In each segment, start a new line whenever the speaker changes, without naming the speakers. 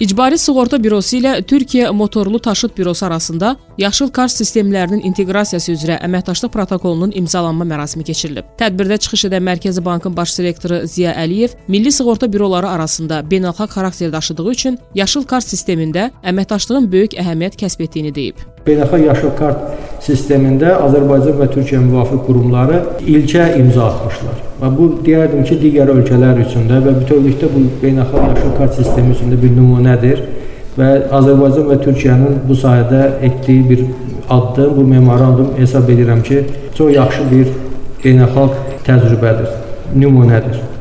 İcbari Sığorta Bürosu ilə Türkiyə Motorlu Taşıt Bürosu arasında yaşıl kart sistemlərinin inteqrasiyası üzrə əməkdaşlıq protokolunun imzalanma mərasimi keçirilib. Tədbirdə çıxış edən Mərkəzi Bankın baş direktoru Ziya Əliyev milli sığorta büroları arasında beynəlxalq xarakter daşıdığı üçün yaşıl kart sistemində əməkdaşlığın böyük əhəmiyyət kəsb etdiyini deyib.
Beynəlxalq yaşıl kart sistemində Azərbaycan və Türkiyə müvafiq qurumları ilkə imza atmışlar. Və bu deyərdim ki, digər ölkələr üçün də və bütövlükdə bu beynəlxalq yaşıl kart sistemi üçün də bir nümunədir və Azərbaycan və Türkiyənin bu sahədə etdiyi bir addım, bu memorandum hesab edirəm ki, çox yaxşı bir beynəlxalq təcrübədir, nümunədir.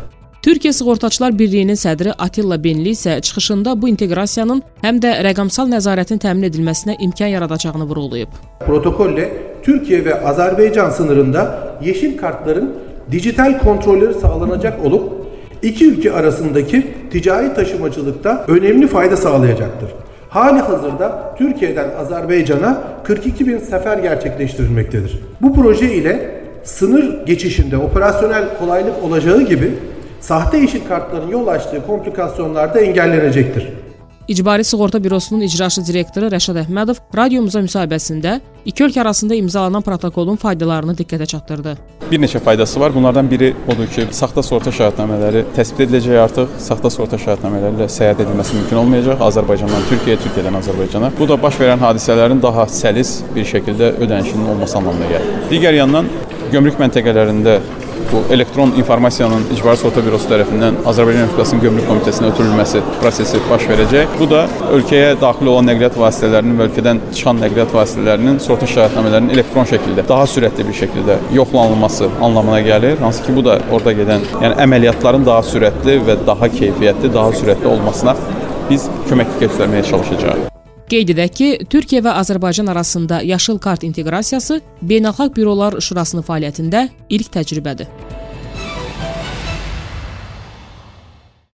Türkiyə Sığortaçılar Birliyinin sədri Atilla Benli isə çıxışında bu inteqrasiyanın həm də rəqəmsal nəzarətin təmin edilməsinə imkan yaradacağını vurğulayıb.
Protokolle Türkiye ve Azerbaycan sınırında yeşil kartların dijital kontrolleri sağlanacak olup iki ülke arasındaki ticari taşımacılıkta önemli fayda sağlayacaktır. Hali hazırda Türkiye'den Azerbaycan'a 42 bin sefer gerçekleştirilmektedir. Bu proje ile sınır geçişinde operasyonel kolaylık olacağı gibi sahte yeşil kartların yol açtığı komplikasyonlar da engellenecektir.
İcbari Sığorta Bürosunun icraçı direktoru Rəşad Əhmədov radiomuza müsahibəsində iki ölkə arasında imzalanan protokolun faydalarını diqqətə çatdırdı.
Bir neçə faydası var. Bunlardan biri odur ki, saxta sığorta şahidnamələri təsbit ediləcək artıq. Saxta sığorta şahidnamələri ilə səyahət edilməsi mümkün olmayacaq Azərbaycandan Türkiyəyə, Türkiyədən Azərbaycana. Bu da baş verən hadisələrin daha səlis bir şəkildə ödənişinin olması anlamına gəlir. Digər yandan gömrük məntəqələrində bu elektron informasiyanın İcbari Sığorta Bürosu tərəfindən Azərbaycan Respublikasının Gömrük Komitəsinə ötürülməsi prosesi baş verəcək. Bu da ölkəyə daxil olan nəqliyyat vasitələrinin və ölkədən çıxan nəqliyyat vasitələrinin sığorta şahidnamələrinin elektron şəkildə daha sürətli bir şəkildə yoxlanılması anlamına gəlir. Hansı ki, bu da orada gedən, yəni əməliyyatların daha sürətli və daha keyfiyyətli, daha sürətli olmasına biz köməklik göstərməyə çalışacağıq.
Qeyd edək ki, Türkiyə və Azərbaycan arasında yaşıl kart inteqrasiyası Beynəlxalq Bürolar Şurasının fəaliyyətində ilk təcrübədir.